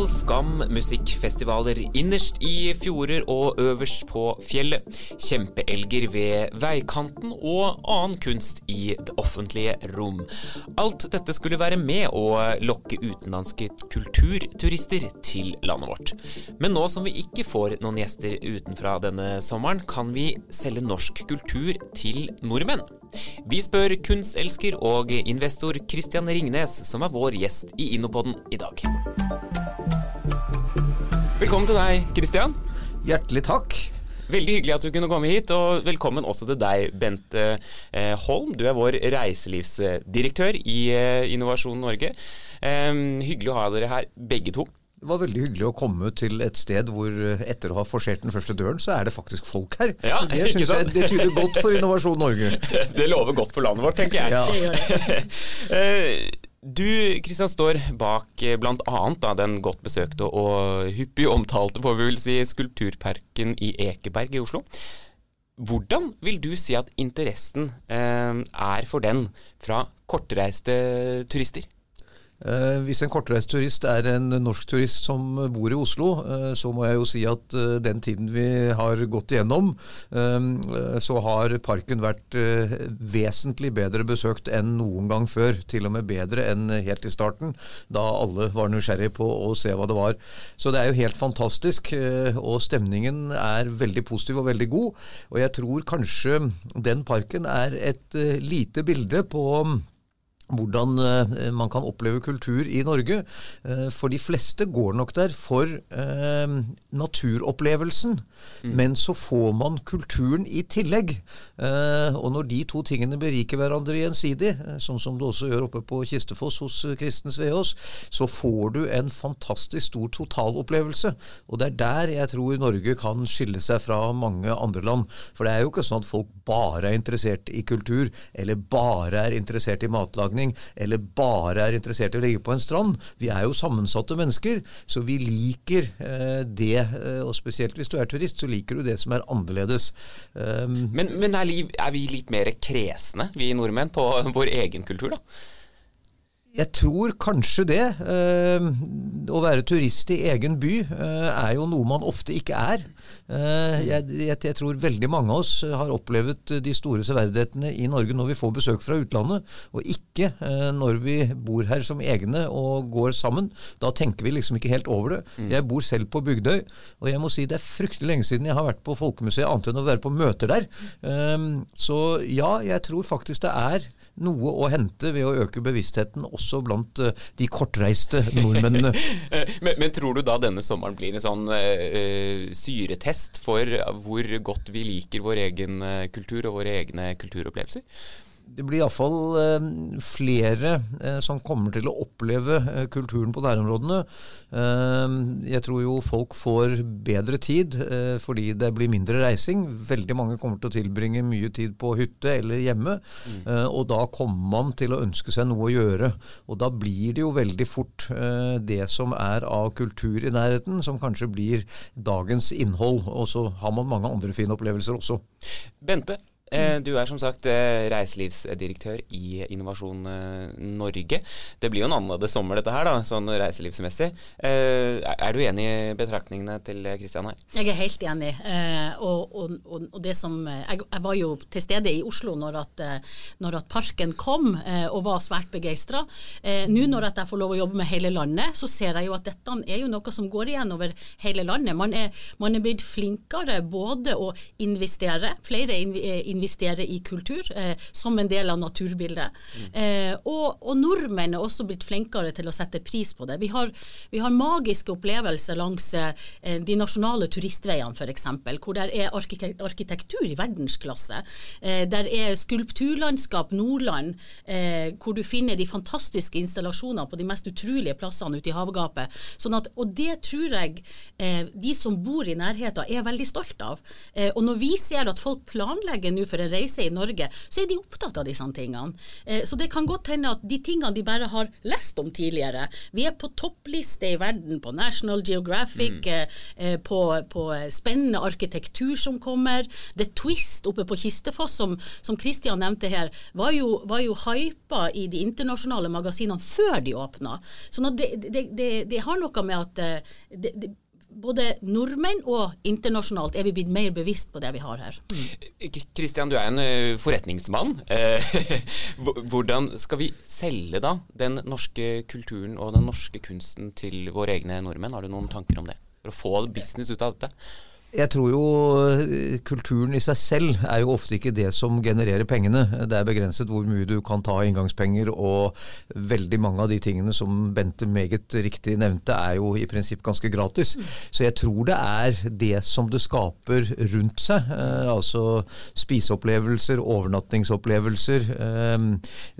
Nedetall, skam, musikkfestivaler innerst i fjorder og øverst på fjellet. Kjempeelger ved veikanten og annen kunst i det offentlige rom. Alt dette skulle være med å lokke utenlandske kulturturister til landet vårt. Men nå som vi ikke får noen gjester utenfra denne sommeren, kan vi selge norsk kultur til nordmenn. Vi spør kunstelsker og investor Christian Ringnes, som er vår gjest i Innopodden i dag. Velkommen til deg, Christian. Hjertelig takk. Veldig hyggelig at du kunne komme hit, og velkommen også til deg, Bente eh, Holm. Du er vår reiselivsdirektør i eh, Innovasjon Norge. Eh, hyggelig å ha dere her, begge to. Det var veldig hyggelig å komme til et sted hvor etter å ha forsert den første døren, så er det faktisk folk her. Ja, det synes jeg det tyder godt for Innovasjon Norge. Det lover godt for landet vårt, tenker jeg. Ja. Du Kristian, står bak eh, bl.a. den godt besøkte og hyppig omtalte får vi vel si, skulpturparken i Ekeberg i Oslo. Hvordan vil du si at interessen eh, er for den fra kortreiste turister? Eh, hvis en kortreist turist er en norsk turist som bor i Oslo, eh, så må jeg jo si at eh, den tiden vi har gått igjennom, så har parken vært vesentlig bedre besøkt enn noen gang før. Til og med bedre enn helt i starten, da alle var nysgjerrige på å se hva det var. Så det er jo helt fantastisk, og stemningen er veldig positiv og veldig god. Og jeg tror kanskje den parken er et lite bilde på hvordan eh, man kan oppleve kultur i Norge. Eh, for de fleste går nok der for eh, naturopplevelsen, men så får man kulturen i tillegg. Eh, og når de to tingene beriker hverandre gjensidig, sånn som det også gjør oppe på Kistefoss hos Kristens Kristen Sveås, så får du en fantastisk stor totalopplevelse. Og det er der jeg tror Norge kan skille seg fra mange andre land. For det er jo ikke sånn at folk bare er interessert i kultur, eller bare er interessert i matlagning, eller bare er interessert i å ligge på en strand. Vi er jo sammensatte mennesker, så vi liker eh, det. eh, Og spesielt hvis du er turist, så liker du det som er annerledes. Um, Men, men er, er vi litt mer kresne, vi nordmenn, på vår egen kultur, da? Jeg tror kanskje det. Eh, å være turist i egen by eh, er jo noe man ofte ikke er. Eh, jeg, jeg, jeg tror veldig mange av oss har opplevd de store severdighetene i Norge når vi får besøk fra utlandet, og ikke når vi bor her som egne og går sammen. Da tenker vi liksom ikke helt over det. Jeg bor selv på Bygdøy, og jeg må si det er fryktelig lenge siden jeg har vært på Folkemuseet annet enn å være på møter der. Så ja, jeg tror faktisk det er noe å hente ved å øke bevisstheten også blant eh, de kortreiste nordmennene. Men, men tror du da denne sommeren blir en sånn uh, syretest for hvor godt vi liker vår egen kultur og våre egne kulturopplevelser? Det blir iallfall eh, flere eh, som kommer til å oppleve eh, kulturen på nærområdene. Eh, jeg tror jo folk får bedre tid fordi det blir mindre reising. Veldig mange kommer til å tilbringe mye tid på hytte eller hjemme. Mm. og da kommer man til å ønske seg noe å gjøre. Og da blir det jo veldig fort det som er av kultur i nærheten, som kanskje blir dagens innhold. Og så har man mange andre fine opplevelser også. Bente, du er som sagt eh, reiselivsdirektør i Innovasjon eh, Norge. Det blir jo en annerledes sommer dette her, da, sånn reiselivsmessig. Eh, er du enig i betraktningene til Kristian her? Jeg er helt enig. Eh, og, og, og, det som, eh, jeg, jeg var jo til stede i Oslo når at, eh, når at parken kom, eh, og var svært begeistra. Eh, Nå når at jeg får lov å jobbe med hele landet, så ser jeg jo at dette er jo noe som går igjen over hele landet. Man er, man er blitt flinkere både å investere, flere inv- investerer i kultur eh, som en del av naturbildet. Eh, og, og nordmenn er også blitt flinkere til å sette pris på det. Vi har, vi har magiske opplevelser langs eh, de nasjonale turistveiene f.eks., hvor det er arkite arkitektur i verdensklasse. Eh, der er skulpturlandskap Nordland, eh, hvor du finner de fantastiske installasjonene på de mest utrolige plassene ute i havgapet. Sånn at, og det tror jeg eh, de som bor i nærheten er veldig stolt av. Og når vi ser at folk planlegger nå for en reise i Norge, så er de opptatt av disse tingene. Eh, så det kan godt hende at de tingene de bare har lest om tidligere Vi er på toppliste i verden på National Geographic, mm. på, på, spennende arkitektur som kommer. The Twist oppe på Kistefoss, som, som Christian nevnte her, var jo, var jo hypa i de internasjonale magasinene før de åpna. Sånn at det, det, det, det har noe med at det, både nordmenn og internasjonalt er vi blitt mer bevisst på det vi har her. Kristian, du er en eh, forretningsmann. Hvordan skal vi selge da den norske kulturen og den norske kunsten til våre egne nordmenn? Har du noen tanker om det? For å få business ut av dette? Jeg tror jo eh, kulturen i seg selv er jo ofte ikke det som genererer pengene. Det er begrenset hvor mye du kan ta inngangspenger, og veldig mange av de tingene som Bente meget riktig nevnte, er jo i prinsipp ganske gratis. Så jeg tror det er det som det skaper rundt seg. Eh, altså spiseopplevelser, overnattingsopplevelser. Eh,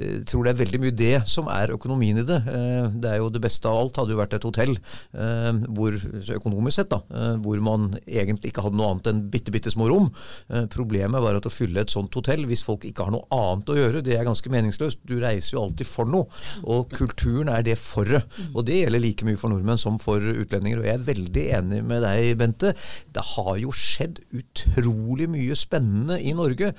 jeg tror det er veldig mye det som er økonomien i det. Eh, det er jo det beste av alt hadde jo vært et hotell, eh, hvor, økonomisk sett, da, eh, hvor man egentlig egentlig ikke hadde noe annet enn bitte, bitte små rom. Eh, problemet var at å fylle et sånt hotell, hvis folk ikke har noe annet å gjøre, det er ganske meningsløst. Du reiser jo alltid for noe. Og kulturen er det forret. Og det gjelder like mye for nordmenn som for utlendinger. Og jeg er veldig enig med deg, Bente. Det har jo skjedd utrolig mye spennende i Norge.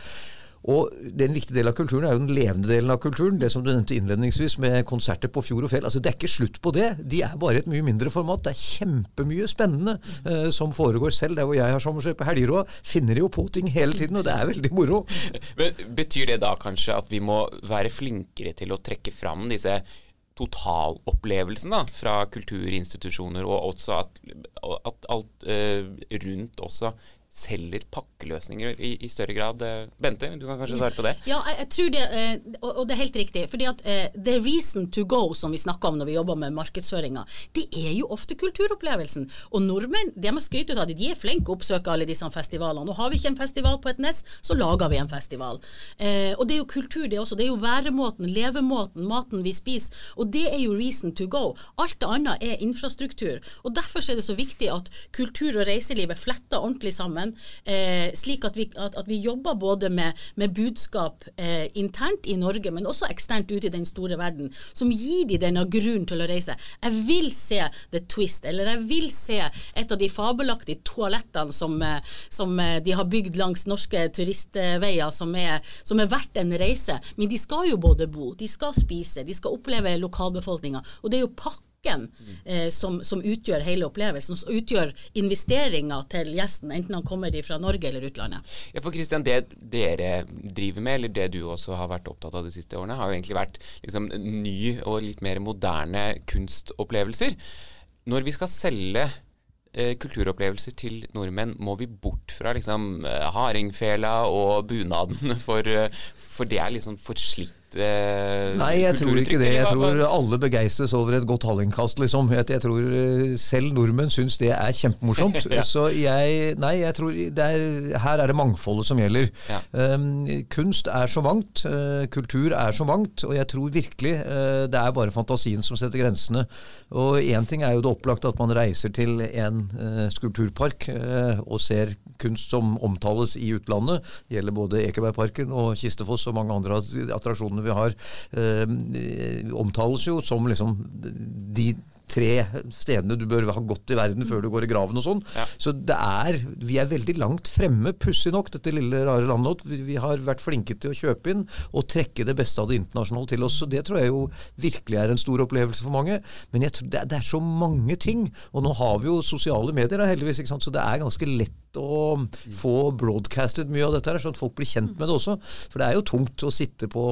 Og Den viktige delen av kulturen er jo den levende delen av kulturen. Det som du nevnte innledningsvis med konserter på fjord og fjell. Altså Det er ikke slutt på det. De er bare et mye mindre format. Det er kjempemye spennende eh, som foregår selv. Der hvor jeg har sommersøk på helger òg, finner de jo på ting hele tiden, og det er veldig moro. Men Betyr det da kanskje at vi må være flinkere til å trekke fram disse totalopplevelsen da, fra kulturinstitusjoner, og også at, at alt eh, rundt også selger pakkeløsninger i, i, større grad. Eh, Bente, du kan kanskje svare på det? Ja, jeg, jeg tror det, eh, og, det er helt riktig. fordi at uh, the reason to go, som vi snakker om når vi jobber med markedsføringa, det er jo ofte kulturopplevelsen. Og nordmenn det må skryte av det, de er flinke å oppsøke alle disse festivalene. Og har vi ikke en festival på et nes, så lager vi en festival. Og det er jo kultur, det også. Det er jo væremåten, levemåten, maten vi spiser. Og det er jo reason to go. Alt det annet er infrastruktur. Og derfor er det så viktig at kultur og reiseliv er fletta ordentlig sammen sammen, eh, slik at vi, at, at vi, jobber både med, med budskap eh, internt i Norge, men også eksternt ute i den store verden, som gir de denne grunnen til å reise. Jeg vil se The Twist, eller jeg vil se et av de fabelaktige toalettene som, eh, som eh, de har bygd langs norske turistveier, som er, som er verdt en reise. Men de skal jo både bo, de skal spise, de skal oppleve lokalbefolkninga. Og det er jo pakka pakken eh, som, som, utgjør hele opplevelsen, som utgjør investeringa til gjesten, enten han kommer fra Norge eller utlandet. Ja, for Kristian, Det dere driver med, eller det du også har vært opptatt av de siste årene, har jo egentlig vært liksom, ny og litt mer moderne kunstopplevelser. Når vi skal selge eh, kulturopplevelser til nordmenn, må vi bort fra liksom, eh, hardingfela og bunaden, for, eh, for det er liksom forslitt eh, Nei, jeg tror ikke det. Jeg tror alle begeistres over et godt hallingkast, liksom. Jeg, jeg, tror eh, selv nordmenn syns det er kjempemorsomt. ja. Så jeg Nei, jeg tror er, her er det mangfoldet som gjelder. Ja. Um, kunst er så mangt. Uh, kultur er så mangt. Og jeg tror virkelig uh, det er bare fantasien som setter grensene. Og én ting er jo det opplagte at man reiser til en uh, skulpturpark og ser kunst som omtales i utlandet. Det gjelder både Ekebergparken og Kistefoss og mange andre attraksjoner vi har, eh, omtales jo som liksom de tre stedene du bør ha gått i verden før du går i graven og sånn. Ja. Så det er Vi er veldig langt fremme, pussig nok, dette lille, rare landet vårt. Vi, har vært flinke til å kjøpe inn og trekke det beste av det internasjonale til oss. Så det tror jeg jo virkelig er en stor opplevelse for mange. Men jeg tror det, det er så mange ting. Og nå har vi jo sosiale medier, da, heldigvis, ikke sant? så det er ganske lett å få broadcastet mye av dette, her, sånn at folk blir kjent med det også. For det er jo tungt å sitte på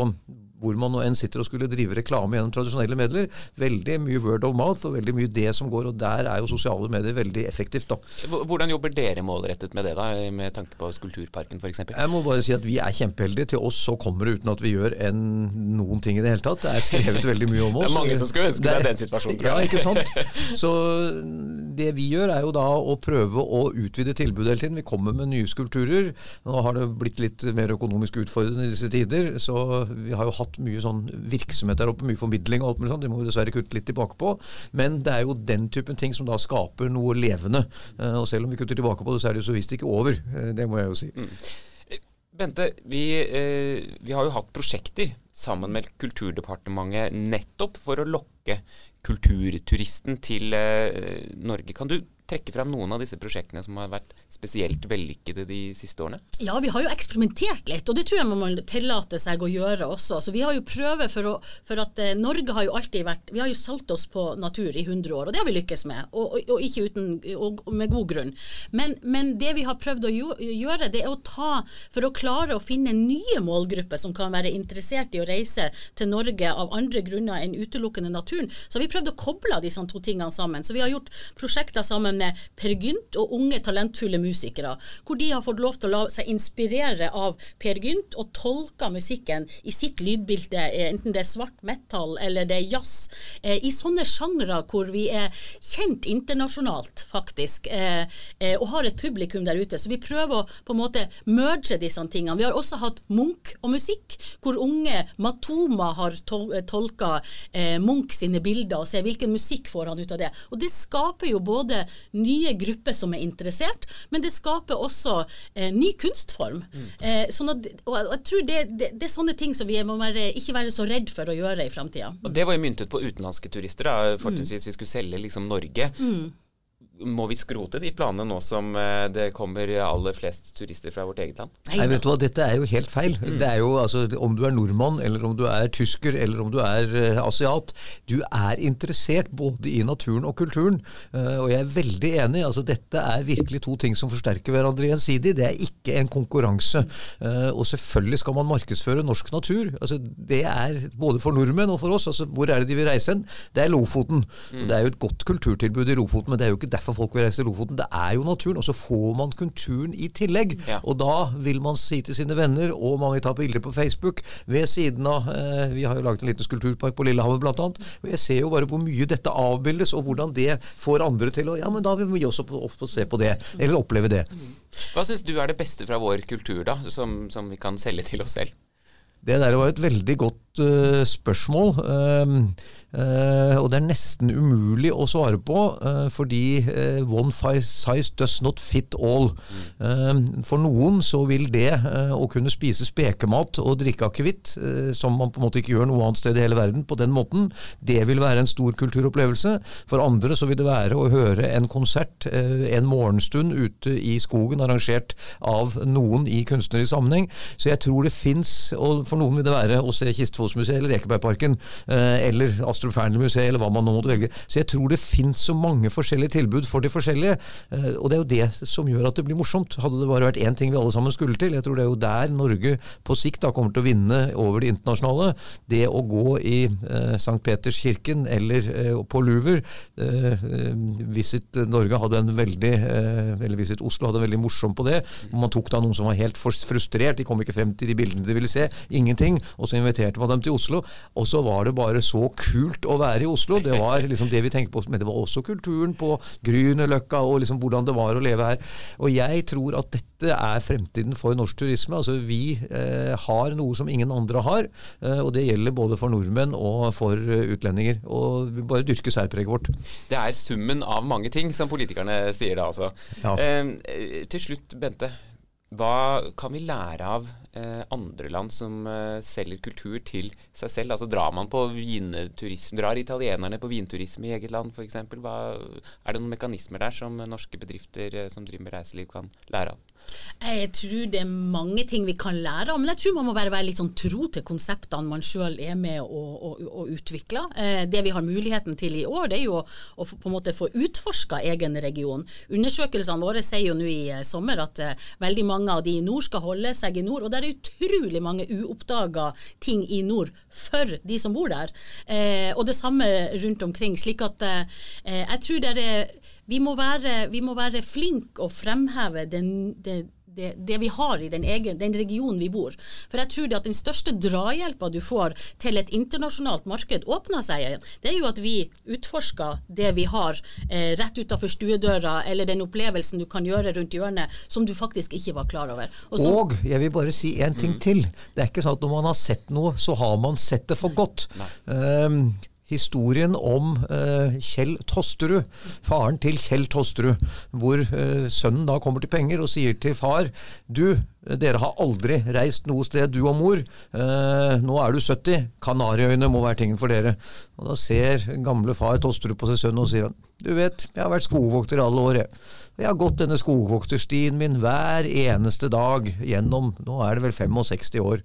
hvor man nå enn sitter og skulle drive reklame gjennom tradisjonelle medier. Veldig mye word of mouth og veldig mye det som går, og der er jo sosiale medier veldig effektivt. da. Hvordan jobber dere målrettet med det, da, med tanke på Skulpturparken f.eks.? Jeg må bare si at vi er kjempeheldige. Til oss så kommer det uten at vi gjør en, noen ting i det hele tatt. Det er skrevet veldig mye om oss. Det er mange som skulle ønske det, deg den situasjonen, tror jeg. Ja, ikke sant. Så det vi gjør er jo da å prøve å utvide tilbudet hele tiden. Vi kommer med nye skulpturer. Nå har det blitt litt mer økonomisk utfordrende i disse tider, så vi har jo hatt hatt mye sånn virksomhet der oppe, mye formidling og alt mulig sånt. Det må vi dessverre kutte litt tilbake på. Men det er jo den typen ting som da skaper noe levende. Eh, og selv om vi kutter tilbake på det, så er det jo så visst ikke over. Eh, det må jeg jo si. Mm. Bente, vi, eh, vi har jo hatt prosjekter sammen med Kulturdepartementet nettopp for å lokke kulturturisten til Norge. Kan du trekke fram noen av disse prosjektene som har vært spesielt vellykkede de siste årene? Ja, vi har jo eksperimentert litt, og det tror jeg man må tillate seg å gjøre også. Så vi har jo prøver for, å, for at eh, Norge har jo alltid vært Vi har jo solgt oss på natur i 100 år, og det har vi lykkes med. Og, og, og ikke uten, og, med god grunn. Men, men, det vi har prøvd å gjøre, det er å ta For å klare å finne nye målgrupper som kan være interessert i å reise til Norge av andre grunner enn utelukkende naturen, så har vi prøvd å koble disse to tingene sammen. Så vi har gjort prosjekter sammen med Per Gynt og unge talentfulle musikere, hvor de har fått lov til å la seg inspirere av Per Gynt og tolke musikken i sitt lydbilde, eh, enten det er svart metal eller det er jazz, eh, i sånne sjangre hvor vi er kjent internasjonalt, faktisk, eh, og har et publikum der ute. Så vi prøver å på en måte merge disse tingene. Vi har også hatt Munch og musikk, hvor unge Matoma har tolka Munch sine bilder og ser hvilken musikk får han ut av det. Og det skaper jo både nye grupper som er interessert, men det skaper også eh, ny kunstform. Mm. Eh, sånn at, og jeg tror det, det, det, er sånne ting som vi må være, ikke være så redd for å gjøre i framtida. Det var jo myntet på utenlandske turister, da, fortrinnsvis mm. vi skulle selge liksom Norge. Mm må vi skrote de planene nå som eh, det kommer aller flest turister fra vårt eget land? Nei, vet du hva, Dette er jo helt feil. Mm. Det er jo, altså, Om du er nordmann, eller om du er tysker, eller om du er uh, asiat. Du er interessert både i naturen og kulturen. Uh, og jeg er veldig enig. altså Dette er virkelig to ting som forsterker hverandre gjensidig. Det er ikke en konkurranse. Uh, og selvfølgelig skal man markedsføre norsk natur. altså Det er både for nordmenn og for oss. altså Hvor er det de vil reise hen? Det er Lofoten. Mm. Det er jo et godt kulturtilbud i Lofoten, men det er jo ikke derfor derfor folk vil reise til Lofoten. Det er jo naturen. Og så får man kulturen i tillegg. Ja. Og da vil man si til sine venner, og mange tar bilder på Facebook ved siden av eh, Vi har jo laget en liten skulpturpark på Lillehammer bl.a. Jeg ser jo bare hvor mye dette avbildes, og hvordan det får andre til å Ja, men da vil vi også og se på det. Eller oppleve det. Hva syns du er det beste fra vår kultur, da, som, som vi kan selge til oss selv? Det der var et veldig godt uh, spørsmål. Uh, og det er nesten umulig å svare på, uh, fordi one size does not fit all. for noen så vil det å kunne spise spekemat og drikke akevitt, som man på en måte ikke gjør noe annet sted i hele verden, på den måten, det vil være en stor kulturopplevelse. For andre så vil det være å høre en konsert en morgenstund ute i skogen, arrangert av noen i kunstnerisk sammenheng. Så jeg tror det fins, og for noen vil det være å se Kistfossmuseet eller Ekebergparken, eller Astrup Fearnley-museet, eller hva man nå måtte velge. Så jeg tror det finnes så mange forskjellige tilbud for de forskjellige. Eh, og det er jo det som gjør at det blir morsomt. Hadde det bare vært én ting vi alle sammen skulle til, jeg tror det er jo der Norge på sikt da kommer til å vinne over det internasjonale. Det å gå i eh, St. Peterskirken eller eh, på Luver eh, Visit Norge hadde en veldig eh, eller Visit Oslo hadde en veldig morsom på det. Man tok da noen som var helt frustrert, de kom ikke frem til de bildene de ville se. Ingenting. Og så inviterte man dem til Oslo. Og så var det bare så kult å være i Oslo. Det var liksom det vi tenkte på. Men det var også kulturen på Grünerløkka og liksom hvordan det var å leve her. Og jeg tror at dette er fremtiden for norsk turisme. Altså Vi eh, har noe som ingen andre har. Eh, og det gjelder både for nordmenn og for uh, utlendinger. Og vi bare dyrker særpreget vårt. Det er summen av mange ting, som politikerne sier da altså. Ja. Eh, til slutt, Bente. Hva kan vi lære av eh, andre land som eh, selger kultur til seg selv? Altså Drar man på vinturisme, drar italienerne på vinturisme i eget land f.eks.? Er det noen mekanismer der som norske bedrifter eh, som driver med reiseliv kan lære av? Jeg tror det er mange ting vi kan lære av, men jeg tror man må bare være litt sånn tro til konseptene man sjøl er med å, å, å utvikle. Eh, det vi har muligheten til i år, det er jo å, å på en måte få utforska egen region. Undersøkelsene våre sier jo nå i eh, sommer at eh, veldig mange av de i nord skal holde seg i nord. Og det er utrolig mange uoppdaga ting i nord for de som bor der. Eh, og det samme rundt omkring. slik at eh, jeg tror det er vi må være, vi må være flinke og fremheve den, det, det, det, vi har i den, egen, den, regionen vi bor. For jeg tror det at den største drahjelpa du får til et internasjonalt marked åpner seg, igjen, det er jo at vi utforsker det vi har eh, rett utafor stuedøra, eller den opplevelsen du kan gjøre rundt hjørnet som du faktisk ikke var klar over. Og, så, og jeg vil bare si en ting mm. til. Det er ikke sånn at når man har sett noe, så har man sett det for godt. Um, historien om eh, Kjell Tosterud, faren til Kjell Tosterud, hvor eh, sønnen da kommer til penger og sier til far du, dere har aldri reist noe sted, du og mor. Eh, nå er du 70. Kanariøyene må være tingen for dere. Og Da ser gamle far Tosterud på sin sønn og sier han, du vet, jeg har vært skogvokter alle år, jeg. Og jeg har gått denne skogvokterstien min hver eneste dag gjennom, nå er det vel 65 år.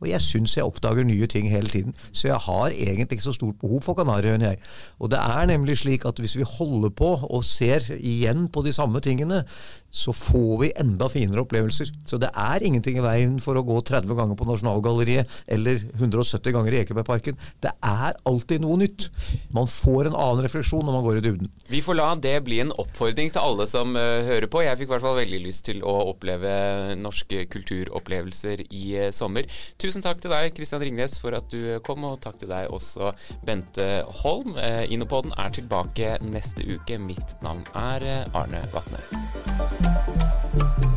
Og jeg syns jeg oppdager nye ting hele tiden. Så jeg har egentlig ikke så stort behov for Kanariøyene, jeg. Og det er nemlig slik at hvis vi holder på og ser igjen på de samme tingene, så får vi enda finere opplevelser. Så det er ingenting i veien for å gå 30 ganger på Nasjonalgalleriet eller 170 ganger i Ekebergparken. Det er alltid noe nytt. Man får en annen refleksjon når man går i dybden. Vi får la det bli en oppfordring til alle som uh, hører på. Jeg fikk i hvert fall veldig lyst til å oppleve norske kulturopplevelser i uh, sommer. Tusen takk til deg, Kristian Ringnes, for at du kom, og takk til deg også, Bente Holm. Uh, Innopoden er tilbake neste uke. Mitt navn er Arne Vatne. Thank you.